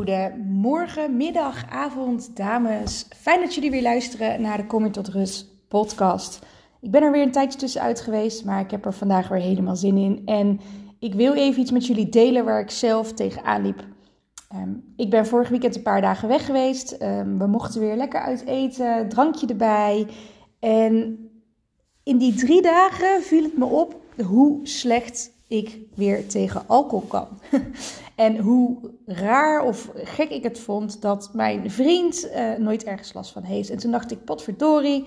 Goedemorgen, middag, avond, dames. Fijn dat jullie weer luisteren naar de Kom tot Rust podcast. Ik ben er weer een tijdje tussenuit geweest, maar ik heb er vandaag weer helemaal zin in. En ik wil even iets met jullie delen waar ik zelf tegenaan liep. Ehm, ik ben vorig weekend een paar dagen weg geweest. Ehm, we mochten weer lekker uit eten, drankje erbij. En in die drie dagen viel het me op hoe slecht ik weer tegen alcohol kan. en hoe raar of gek ik het vond dat mijn vriend uh, nooit ergens last van heeft. En toen dacht ik, potverdorie,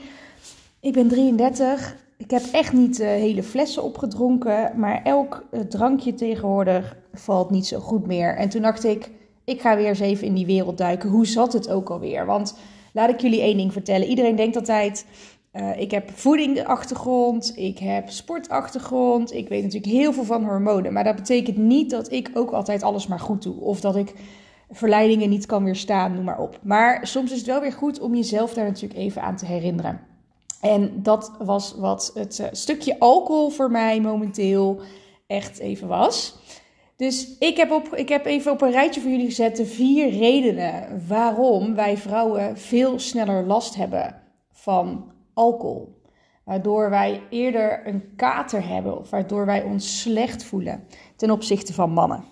ik ben 33. Ik heb echt niet uh, hele flessen opgedronken. Maar elk uh, drankje tegenwoordig valt niet zo goed meer. En toen dacht ik, ik ga weer eens even in die wereld duiken. Hoe zat het ook alweer? Want laat ik jullie één ding vertellen. Iedereen denkt altijd uh, ik heb voedingachtergrond, ik heb sportachtergrond, ik weet natuurlijk heel veel van hormonen. Maar dat betekent niet dat ik ook altijd alles maar goed doe. Of dat ik verleidingen niet kan weerstaan, noem maar op. Maar soms is het wel weer goed om jezelf daar natuurlijk even aan te herinneren. En dat was wat het uh, stukje alcohol voor mij momenteel echt even was. Dus ik heb, op, ik heb even op een rijtje voor jullie gezet de vier redenen waarom wij vrouwen veel sneller last hebben van alcohol. Waardoor wij eerder een kater hebben of waardoor wij ons slecht voelen ten opzichte van mannen.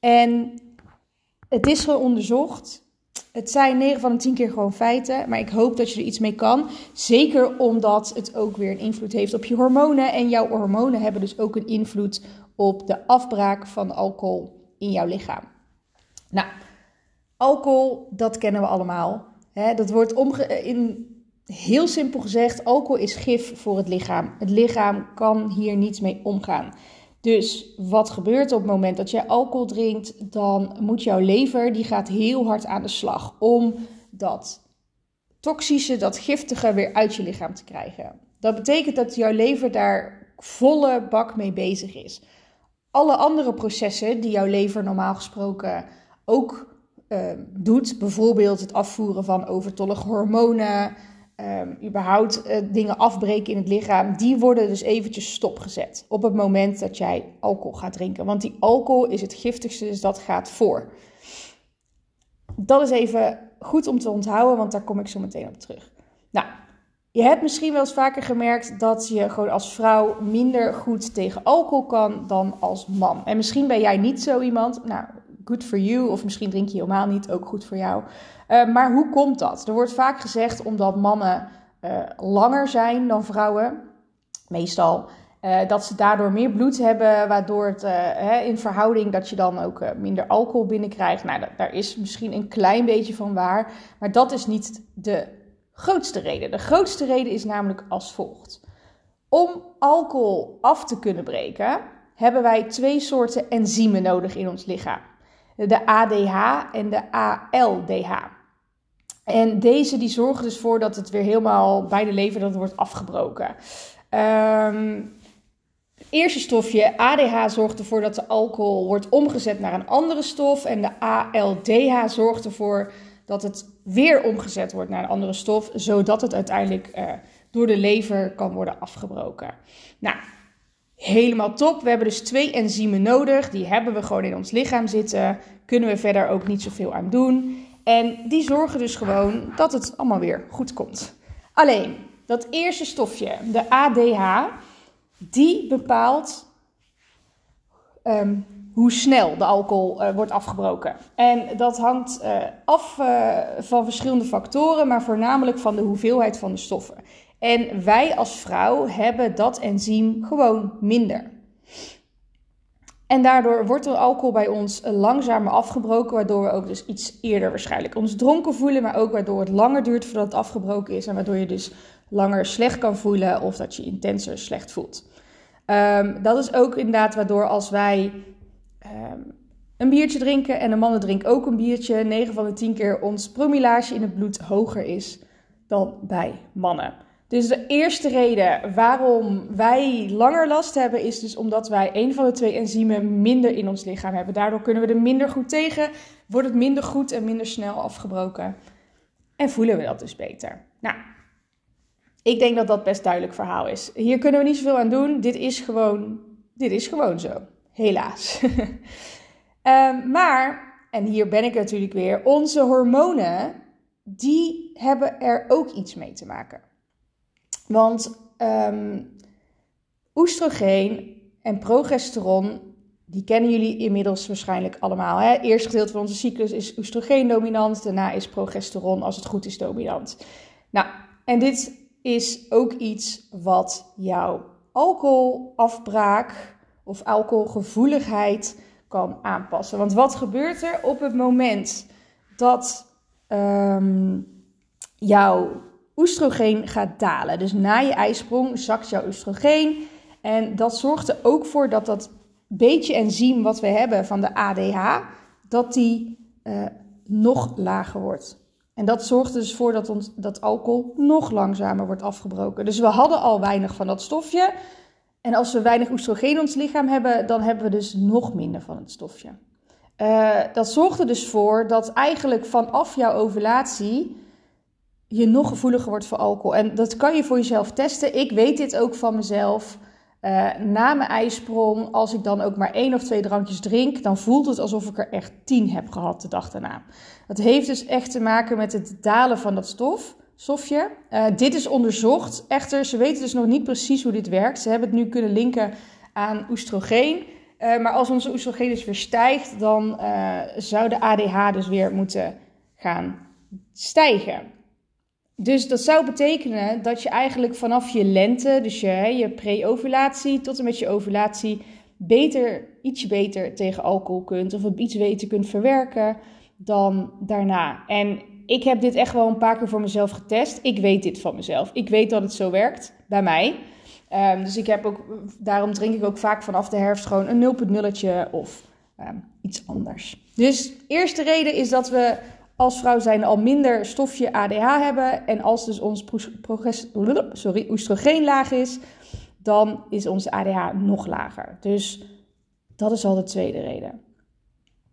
En het is onderzocht. Het zijn 9 van de 10 keer gewoon feiten, maar ik hoop dat je er iets mee kan. Zeker omdat het ook weer een invloed heeft op je hormonen. En jouw hormonen hebben dus ook een invloed op de afbraak van alcohol in jouw lichaam. Nou, alcohol, dat kennen we allemaal. dat wordt omge in Heel simpel gezegd, alcohol is gif voor het lichaam. Het lichaam kan hier niet mee omgaan. Dus wat gebeurt op het moment dat je alcohol drinkt, dan moet jouw lever, die gaat heel hard aan de slag om dat toxische, dat giftige weer uit je lichaam te krijgen. Dat betekent dat jouw lever daar volle bak mee bezig is. Alle andere processen die jouw lever normaal gesproken ook uh, doet, bijvoorbeeld het afvoeren van overtollige hormonen, um, überhaupt uh, dingen afbreken in het lichaam, die worden dus eventjes stopgezet op het moment dat jij alcohol gaat drinken. Want die alcohol is het giftigste, dus dat gaat voor. Dat is even goed om te onthouden, want daar kom ik zo meteen op terug. Nou, je hebt misschien wel eens vaker gemerkt dat je gewoon als vrouw minder goed tegen alcohol kan dan als man. En misschien ben jij niet zo iemand. Nou, good for you. Of misschien drink je helemaal niet, ook goed voor jou. Uh, maar hoe komt dat? Er wordt vaak gezegd omdat mannen uh, langer zijn dan vrouwen, meestal. Uh, dat ze daardoor meer bloed hebben, waardoor het hè, in verhouding dat je dan ook minder alcohol binnenkrijgt. Nou, daar is misschien een klein beetje van waar, maar dat is niet de grootste reden. De grootste reden is namelijk als volgt. Om alcohol af te kunnen breken, hebben wij twee soorten enzymen nodig in ons lichaam de ADH en de ALDH. En deze die zorgen dus voor dat het weer helemaal bij de lever dat wordt afgebroken. Het eerste stofje, ADH, zorgt ervoor dat de alcohol wordt omgezet naar een andere stof. En de ALDH zorgt ervoor dat het weer omgezet wordt naar een andere stof, zodat het uiteindelijk uh, door de lever kan worden afgebroken. Nou, helemaal top. We hebben dus twee enzymen nodig. Die hebben we gewoon in ons lichaam zitten. Kunnen we verder ook niet zoveel aan doen. En die zorgen dus gewoon dat het allemaal weer goed komt. Alleen, dat eerste stofje, de ADH, die bepaalt ehm, hoe snel de alcohol uh, wordt afgebroken. En dat hangt uh, af uh, van verschillende factoren, maar voornamelijk van de hoeveelheid van de stoffen. En wij als vrouw hebben dat enzym gewoon minder. En daardoor wordt de alcohol bij ons langzamer afgebroken, waardoor we ook dus iets eerder waarschijnlijk ons dronken voelen, maar ook waardoor het langer duurt voordat het afgebroken is en waardoor je dus langer slecht kan voelen of dat je intenser slecht voelt. Um, dat is ook inderdaad waardoor als wij um, een biertje drinken en de mannen drinken ook een biertje, 9 van de 10 keer ons promillage in het bloed hoger is dan bij mannen. Dus de eerste reden waarom wij langer last hebben, is dus omdat wij een van de twee enzymen minder in ons lichaam hebben. Daardoor kunnen we er minder goed tegen, wordt het minder goed en minder snel afgebroken. En voelen we dat dus beter. Nou, ik denk dat dat best duidelijk verhaal is. Hier kunnen we niet zoveel aan doen. Dit is gewoon, dit is gewoon zo. Helaas. um, maar en hier ben ik natuurlijk weer, onze hormonen, die hebben er ook iets mee te maken. Want um, oestrogeen en progesteron, die kennen jullie inmiddels waarschijnlijk allemaal. Hè? Het gedeelte van onze cyclus is oestrogeen dominant, daarna is progesteron, als het goed is, dominant. Nou, en dit is ook iets wat jouw alcoholafbraak of alcoholgevoeligheid kan aanpassen. Want wat gebeurt er op het moment dat um, jouw oestrogeen gaat dalen? Dus na je ijsprong zakt jouw oestrogeen. En dat zorgt er ook voor dat dat beetje enzym wat we hebben van de ADH, dat die uh, nog lager wordt. En dat zorgt dus voor dat, ons, dat alcohol nog langzamer wordt afgebroken. Dus we hadden al weinig van dat stofje. En als we weinig oestrogeen in ons lichaam hebben, dan hebben we dus nog minder van het stofje. Uh, dat zorgt er dus voor dat eigenlijk vanaf jouw ovulatie je nog gevoeliger wordt voor alcohol. En dat kan je voor jezelf testen. Ik weet dit ook van mezelf. Uh, na mijn ijsprong, als ik dan ook maar één of twee drankjes drink, dan voelt het alsof ik er echt tien heb gehad de dag daarna. Dat heeft dus echt te maken met het dalen van dat stof. Sofje. Uh, dit is onderzocht. Echter, ze weten dus nog niet precies hoe dit werkt. Ze hebben het nu kunnen linken aan oestrogeen. Uh, maar als onze oestrogeen dus weer stijgt, dan zou de ADH dus weer moeten gaan stijgen. Dus dat zou betekenen dat je eigenlijk vanaf je lente, dus je, je pre-ovulatie tot en met je ovulatie, beter, ietsje beter tegen alcohol kunt of iets beter kunt verwerken dan daarna. En ik heb dit echt wel een paar keer voor mezelf getest. Ik weet dit van mezelf. Ik weet dat het zo werkt bij mij. Um, dus ik heb ook, daarom drink ik ook vaak vanaf de herfst gewoon een 0.0'tje of um, iets anders. Dus eerste reden is dat we als vrouw zijn al minder stofje ADH hebben. En als dus ons sorry, oestrogeen laag is, dan is onze ADH nog lager. Dus dat is al de tweede reden.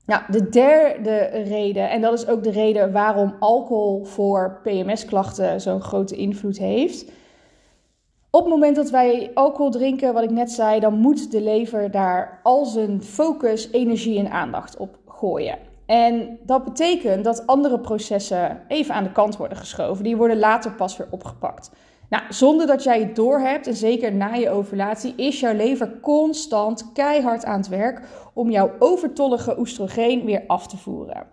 Nou, de derde reden, en dat is ook de reden waarom alcohol voor PMS-klachten zo'n grote invloed heeft. Op het moment dat wij alcohol drinken, wat ik net zei, dan moet de lever daar al zijn focus, energie en aandacht op gooien. En dat betekent dat andere processen even aan de kant worden geschoven. Die worden later pas weer opgepakt. Nou, zonder dat jij het doorhebt, en zeker na je ovulatie, is jouw lever constant keihard aan het werk om jouw overtollige oestrogeen weer af te voeren.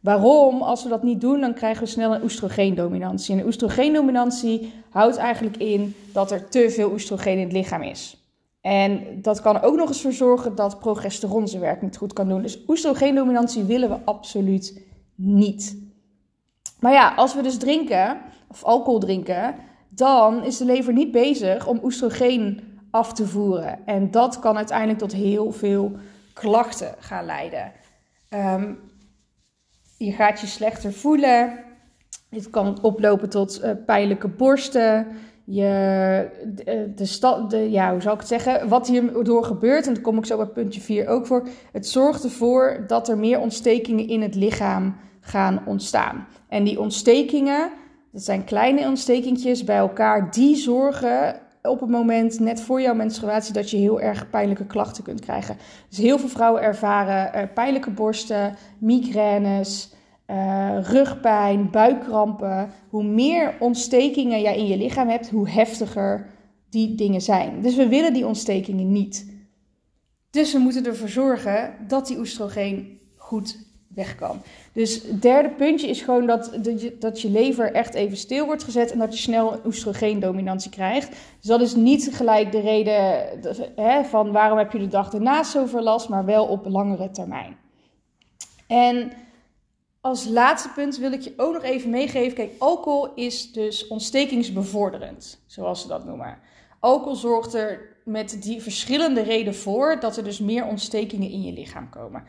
Waarom? Als we dat niet doen, dan krijgen we snel een oestrogeendominantie. En een oestrogeendominantie houdt eigenlijk in dat er te veel oestrogeen in het lichaam is. En dat kan ook nog eens voor zorgen dat progesteron zijn werk niet goed kan doen. Dus oestrogeendominantie willen we absoluut niet. Maar ja, als we dus drinken, of alcohol drinken, dan is de lever niet bezig om oestrogeen af te voeren. En dat kan uiteindelijk tot heel veel klachten gaan leiden. Um, je gaat je slechter voelen. Dit kan oplopen tot uh, pijnlijke borsten. Je, de, eh, de, de, ja, hoe zou ik het zeggen? Wat hierdoor gebeurt, en daar kom ik zo bij puntje 4 ook voor. Het zorgt ervoor dat er meer ontstekingen in het lichaam gaan ontstaan. En die ontstekingen, dat zijn kleine ontstekingjes bij elkaar, die zorgen op het moment net voor jouw menstruatie dat je heel erg pijnlijke klachten kunt krijgen. Dus heel veel vrouwen ervaren uh, pijnlijke borsten, migraines, uh, rugpijn, buikkrampen. Hoe meer ontstekingen jij in je lichaam hebt, hoe heftiger die dingen zijn. Dus we willen die ontstekingen niet. Dus we moeten ervoor zorgen dat die oestrogeen goed weg kan. Dus het derde puntje is gewoon dat, dat je lever echt even stil wordt gezet en dat je snel een oestrogeendominantie krijgt. Dus dat is niet gelijk de reden hè, van waarom heb je de dag ernaast zoveel last, maar wel op langere termijn. En als laatste punt wil ik je ook nog even meegeven. Kijk, alcohol is dus ontstekingsbevorderend, zoals ze dat noemen. Alcohol zorgt er met die verschillende redenen voor dat er dus meer ontstekingen in je lichaam komen.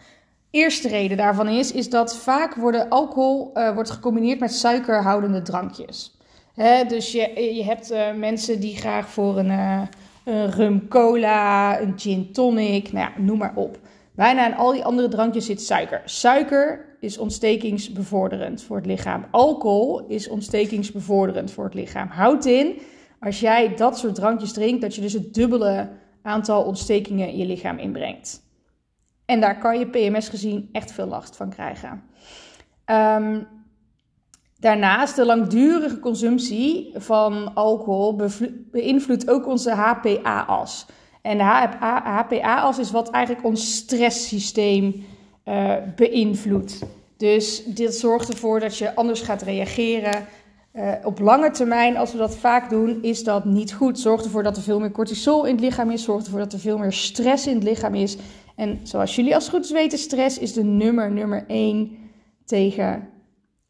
Eerste reden daarvan is, is dat vaak worden alcohol uh, wordt gecombineerd met suikerhoudende drankjes. Hè, dus je, je hebt uh, mensen die graag voor een, uh, een rum cola, een gin tonic, nou ja, noem maar op. Bijna in al die andere drankjes zit suiker. Suiker is ontstekingsbevorderend voor het lichaam. Alcohol is ontstekingsbevorderend voor het lichaam. Houd in, als jij dat soort drankjes drinkt, dat je dus het dubbele aantal ontstekingen in je lichaam inbrengt. En daar kan je PMS gezien echt veel last van krijgen. Um, Daarnaast, de langdurige consumptie van alcohol beïnvloedt ook onze HPA-as. En de HPA-as is wat eigenlijk ons stresssysteem uh, beïnvloedt. Dus dit zorgt ervoor dat je anders gaat reageren. Uh, op lange termijn, als we dat vaak doen, is dat niet goed. Zorgt ervoor dat er veel meer cortisol in het lichaam is. Zorgt ervoor dat er veel meer stress in het lichaam is. En zoals jullie als goed weten, stress is de nummer, nummer 1 tegen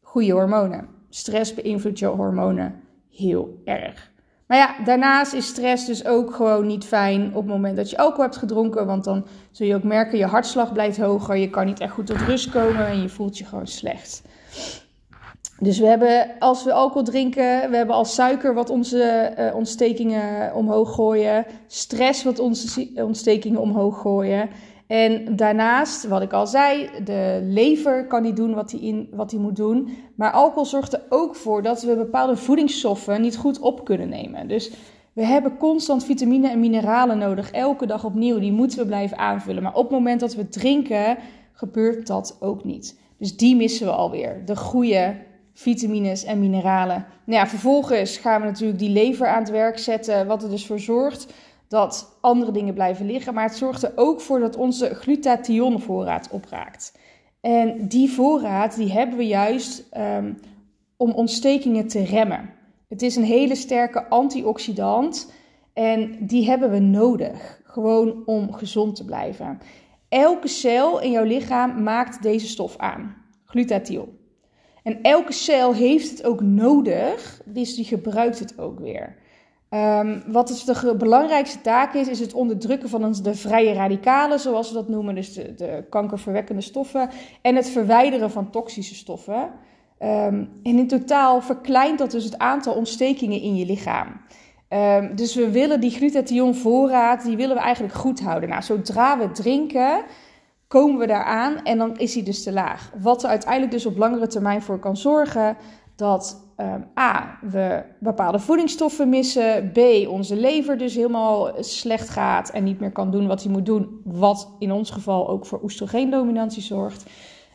goede hormonen. Stress beïnvloedt je hormonen heel erg. Maar ja, daarnaast is stress dus ook gewoon niet fijn op het moment dat je alcohol hebt gedronken. Want dan zul je ook merken, je hartslag blijft hoger. Je kan niet echt goed tot rust komen en je voelt je gewoon slecht. Dus we hebben, als we alcohol drinken, we hebben als suiker wat onze uh, ontstekingen omhoog gooien. Stress wat onze ontstekingen omhoog gooien. En daarnaast, wat ik al zei, de lever kan niet doen wat hij, in, wat hij moet doen. Maar alcohol zorgt er ook voor dat we bepaalde voedingsstoffen niet goed op kunnen nemen. Dus we hebben constant vitamine en mineralen nodig, elke dag opnieuw. Die moeten we blijven aanvullen. Maar op het moment dat we drinken, gebeurt dat ook niet. Dus die missen we alweer. De goede vitamines en mineralen. Nou ja, vervolgens gaan we natuurlijk die lever aan het werk zetten, wat er dus voor zorgt dat andere dingen blijven liggen. Maar het zorgt er ook voor dat onze glutathionvoorraad opraakt. En die voorraad die hebben we juist um, om ontstekingen te remmen. Het is een hele sterke antioxidant en die hebben we nodig. Gewoon om gezond te blijven. Elke cel in jouw lichaam maakt deze stof aan, glutathion. En elke cel heeft het ook nodig, dus die gebruikt het ook weer. Um, wat dus de belangrijkste taak is, is het onderdrukken van de vrije radicalen, zoals we dat noemen, dus de, de kankerverwekkende stoffen, en het verwijderen van toxische stoffen. Um, en in totaal verkleint dat dus het aantal ontstekingen in je lichaam. Um, dus we willen die glutathion-voorraad, die willen we eigenlijk goed houden. Nou, zodra we drinken, komen we daaraan en dan is hij dus te laag. Wat er uiteindelijk dus op langere termijn voor kan zorgen dat um, A, we bepaalde voedingsstoffen missen. B, onze lever dus helemaal slecht gaat en niet meer kan doen wat hij moet doen. Wat in ons geval ook voor oestrogeendominantie zorgt.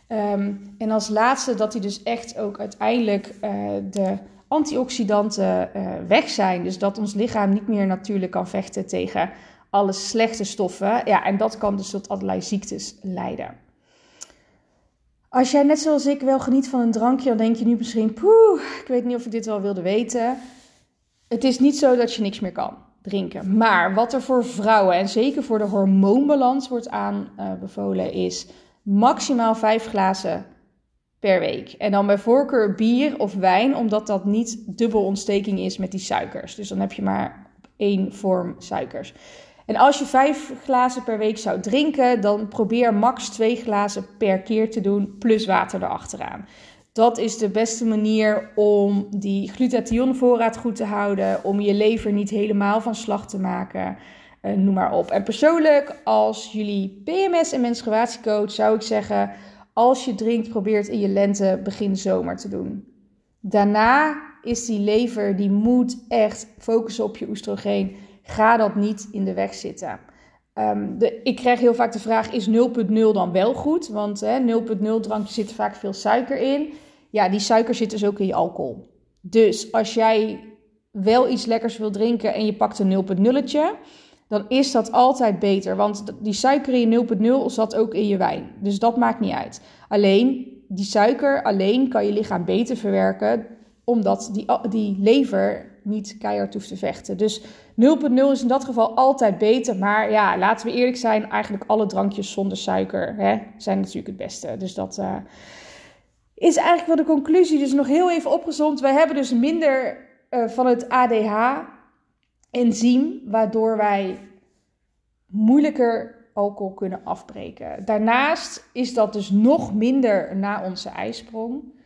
Um, en als laatste dat hij dus echt ook uiteindelijk uh, de antioxidanten uh, weg zijn. Dus dat ons lichaam niet meer natuurlijk kan vechten tegen alle slechte stoffen. Ja, en dat kan dus tot allerlei ziektes leiden. Als jij net zoals ik wel geniet van een drankje, dan denk je nu misschien, poeh, ik weet niet of ik dit wel wilde weten. Het is niet zo dat je niks meer kan drinken. Maar wat er voor vrouwen en zeker voor de hormoonbalans wordt aanbevolen is maximaal vijf glazen per week. En dan bij voorkeur bier of wijn, omdat dat niet dubbel ontsteking is met die suikers. Dus dan heb je maar één vorm suikers. En als je vijf glazen per week zou drinken, dan probeer max twee glazen per keer te doen, plus water erachteraan. Dat is de beste manier om die glutathionvoorraad goed te houden, om je lever niet helemaal van slag te maken. Uh, noem maar op. En persoonlijk, als jullie PMS en menstruatiecoach, zou ik zeggen: als je drinkt, probeer het in je lente, begin zomer te doen. Daarna is die lever, die moet echt focussen op je oestrogeen Ga dat niet in de weg zitten. Um, de, ik krijg heel vaak de vraag: is 0.0 dan wel goed? Want 0.0 drankje zit vaak veel suiker in. Ja, die suiker zit dus ook in je alcohol. Dus als jij wel iets lekkers wil drinken en je pakt een 0.0'tje, dan is dat altijd beter. Want die suiker in 0.0 zat ook in je wijn. Dus dat maakt niet uit. Alleen, die suiker alleen kan je lichaam beter verwerken, omdat die, die lever niet keihard hoeft te vechten. Dus 0.0 is in dat geval altijd beter. Maar ja, laten we eerlijk zijn, eigenlijk alle drankjes zonder suiker hè, zijn natuurlijk het beste. Dus dat uh, is eigenlijk wel de conclusie. Dus nog heel even opgezond. Wij hebben dus minder uh, van het ADH-enzym, waardoor wij moeilijker alcohol kunnen afbreken. Daarnaast is dat dus nog minder na onze ijsprong.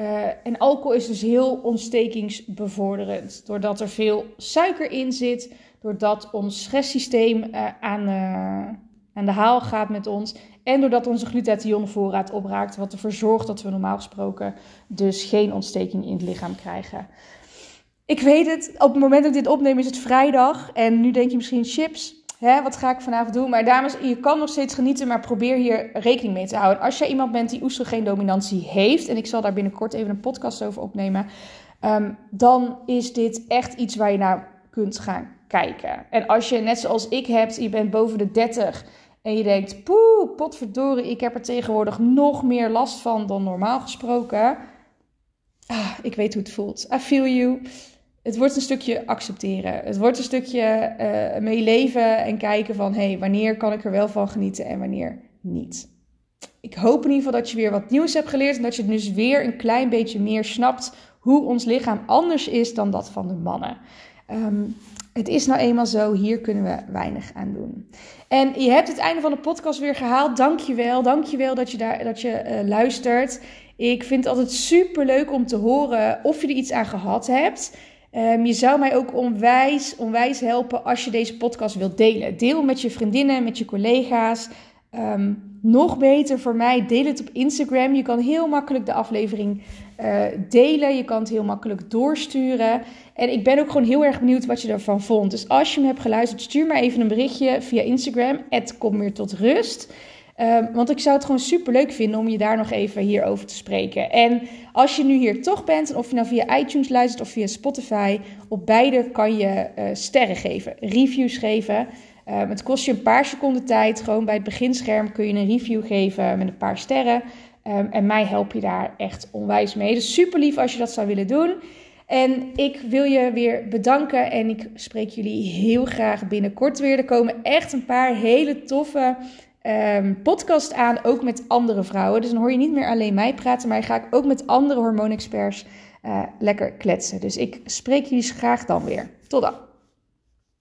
Uh, en alcohol is dus heel ontstekingsbevorderend. Doordat er veel suiker in zit, doordat ons stresssysteem uh, aan, uh, aan de haal gaat met ons. En doordat onze glutathionvoorraad opraakt, wat ervoor zorgt dat we normaal gesproken dus geen ontsteking in het lichaam krijgen. Ik weet het, op het moment dat ik dit opneem is het vrijdag. En nu denk je misschien chips. Hè, wat ga ik vanavond doen? Maar dames, je kan nog steeds genieten, maar probeer hier rekening mee te houden. Als jij iemand bent die oestrogeendominantie heeft, en ik zal daar binnenkort even een podcast over opnemen, um, dan is dit echt iets waar je naar kunt gaan kijken. En als je net zoals ik hebt, je bent boven de 30 en je denkt, poeh, potverdorie, ik heb er tegenwoordig nog meer last van dan normaal gesproken. Ah, ik weet hoe het voelt. I feel you. Het wordt een stukje accepteren. Het wordt een stukje uh, mee leven en kijken van, hé, hey, wanneer kan ik er wel van genieten en wanneer niet. Ik hoop in ieder geval dat je weer wat nieuws hebt geleerd en dat je dus weer een klein beetje meer snapt hoe ons lichaam anders is dan dat van de mannen. Um, het is nou eenmaal zo, hier kunnen we weinig aan doen. En je hebt het einde van de podcast weer gehaald. Dank je wel, dank je wel dat je, daar, dat je uh, luistert. Ik vind het altijd super leuk om te horen of je er iets aan gehad hebt. Um, je zou mij ook onwijs, onwijs helpen als je deze podcast wilt delen. Deel met je vriendinnen, met je collega's. Um, nog beter voor mij, deel het op Instagram. Je kan heel makkelijk de aflevering uh, delen. Je kan het heel makkelijk doorsturen. En ik ben ook gewoon heel erg benieuwd wat je ervan vond. Dus als je me hebt geluisterd, stuur maar even een berichtje via Instagram. Weer tot rust. Um, want ik zou het gewoon super leuk vinden om je daar nog even hierover te spreken. En als je nu hier toch bent, of je nou via iTunes luistert of via Spotify, op beide kan je uh, sterren geven, reviews geven. Um, het kost je een paar seconden tijd. Gewoon bij het beginscherm kun je een review geven met een paar sterren. Um, en mij help je daar echt onwijs mee. Dus super lief als je dat zou willen doen. En ik wil je weer bedanken en ik spreek jullie heel graag binnenkort weer. Er komen echt een paar hele toffe um, podcasts aan, ook met andere vrouwen. Dus dan hoor je niet meer alleen mij praten, maar ga ik ook met andere hormoonexperts uh, lekker kletsen. Dus ik spreek jullie graag dan weer. Tot dan.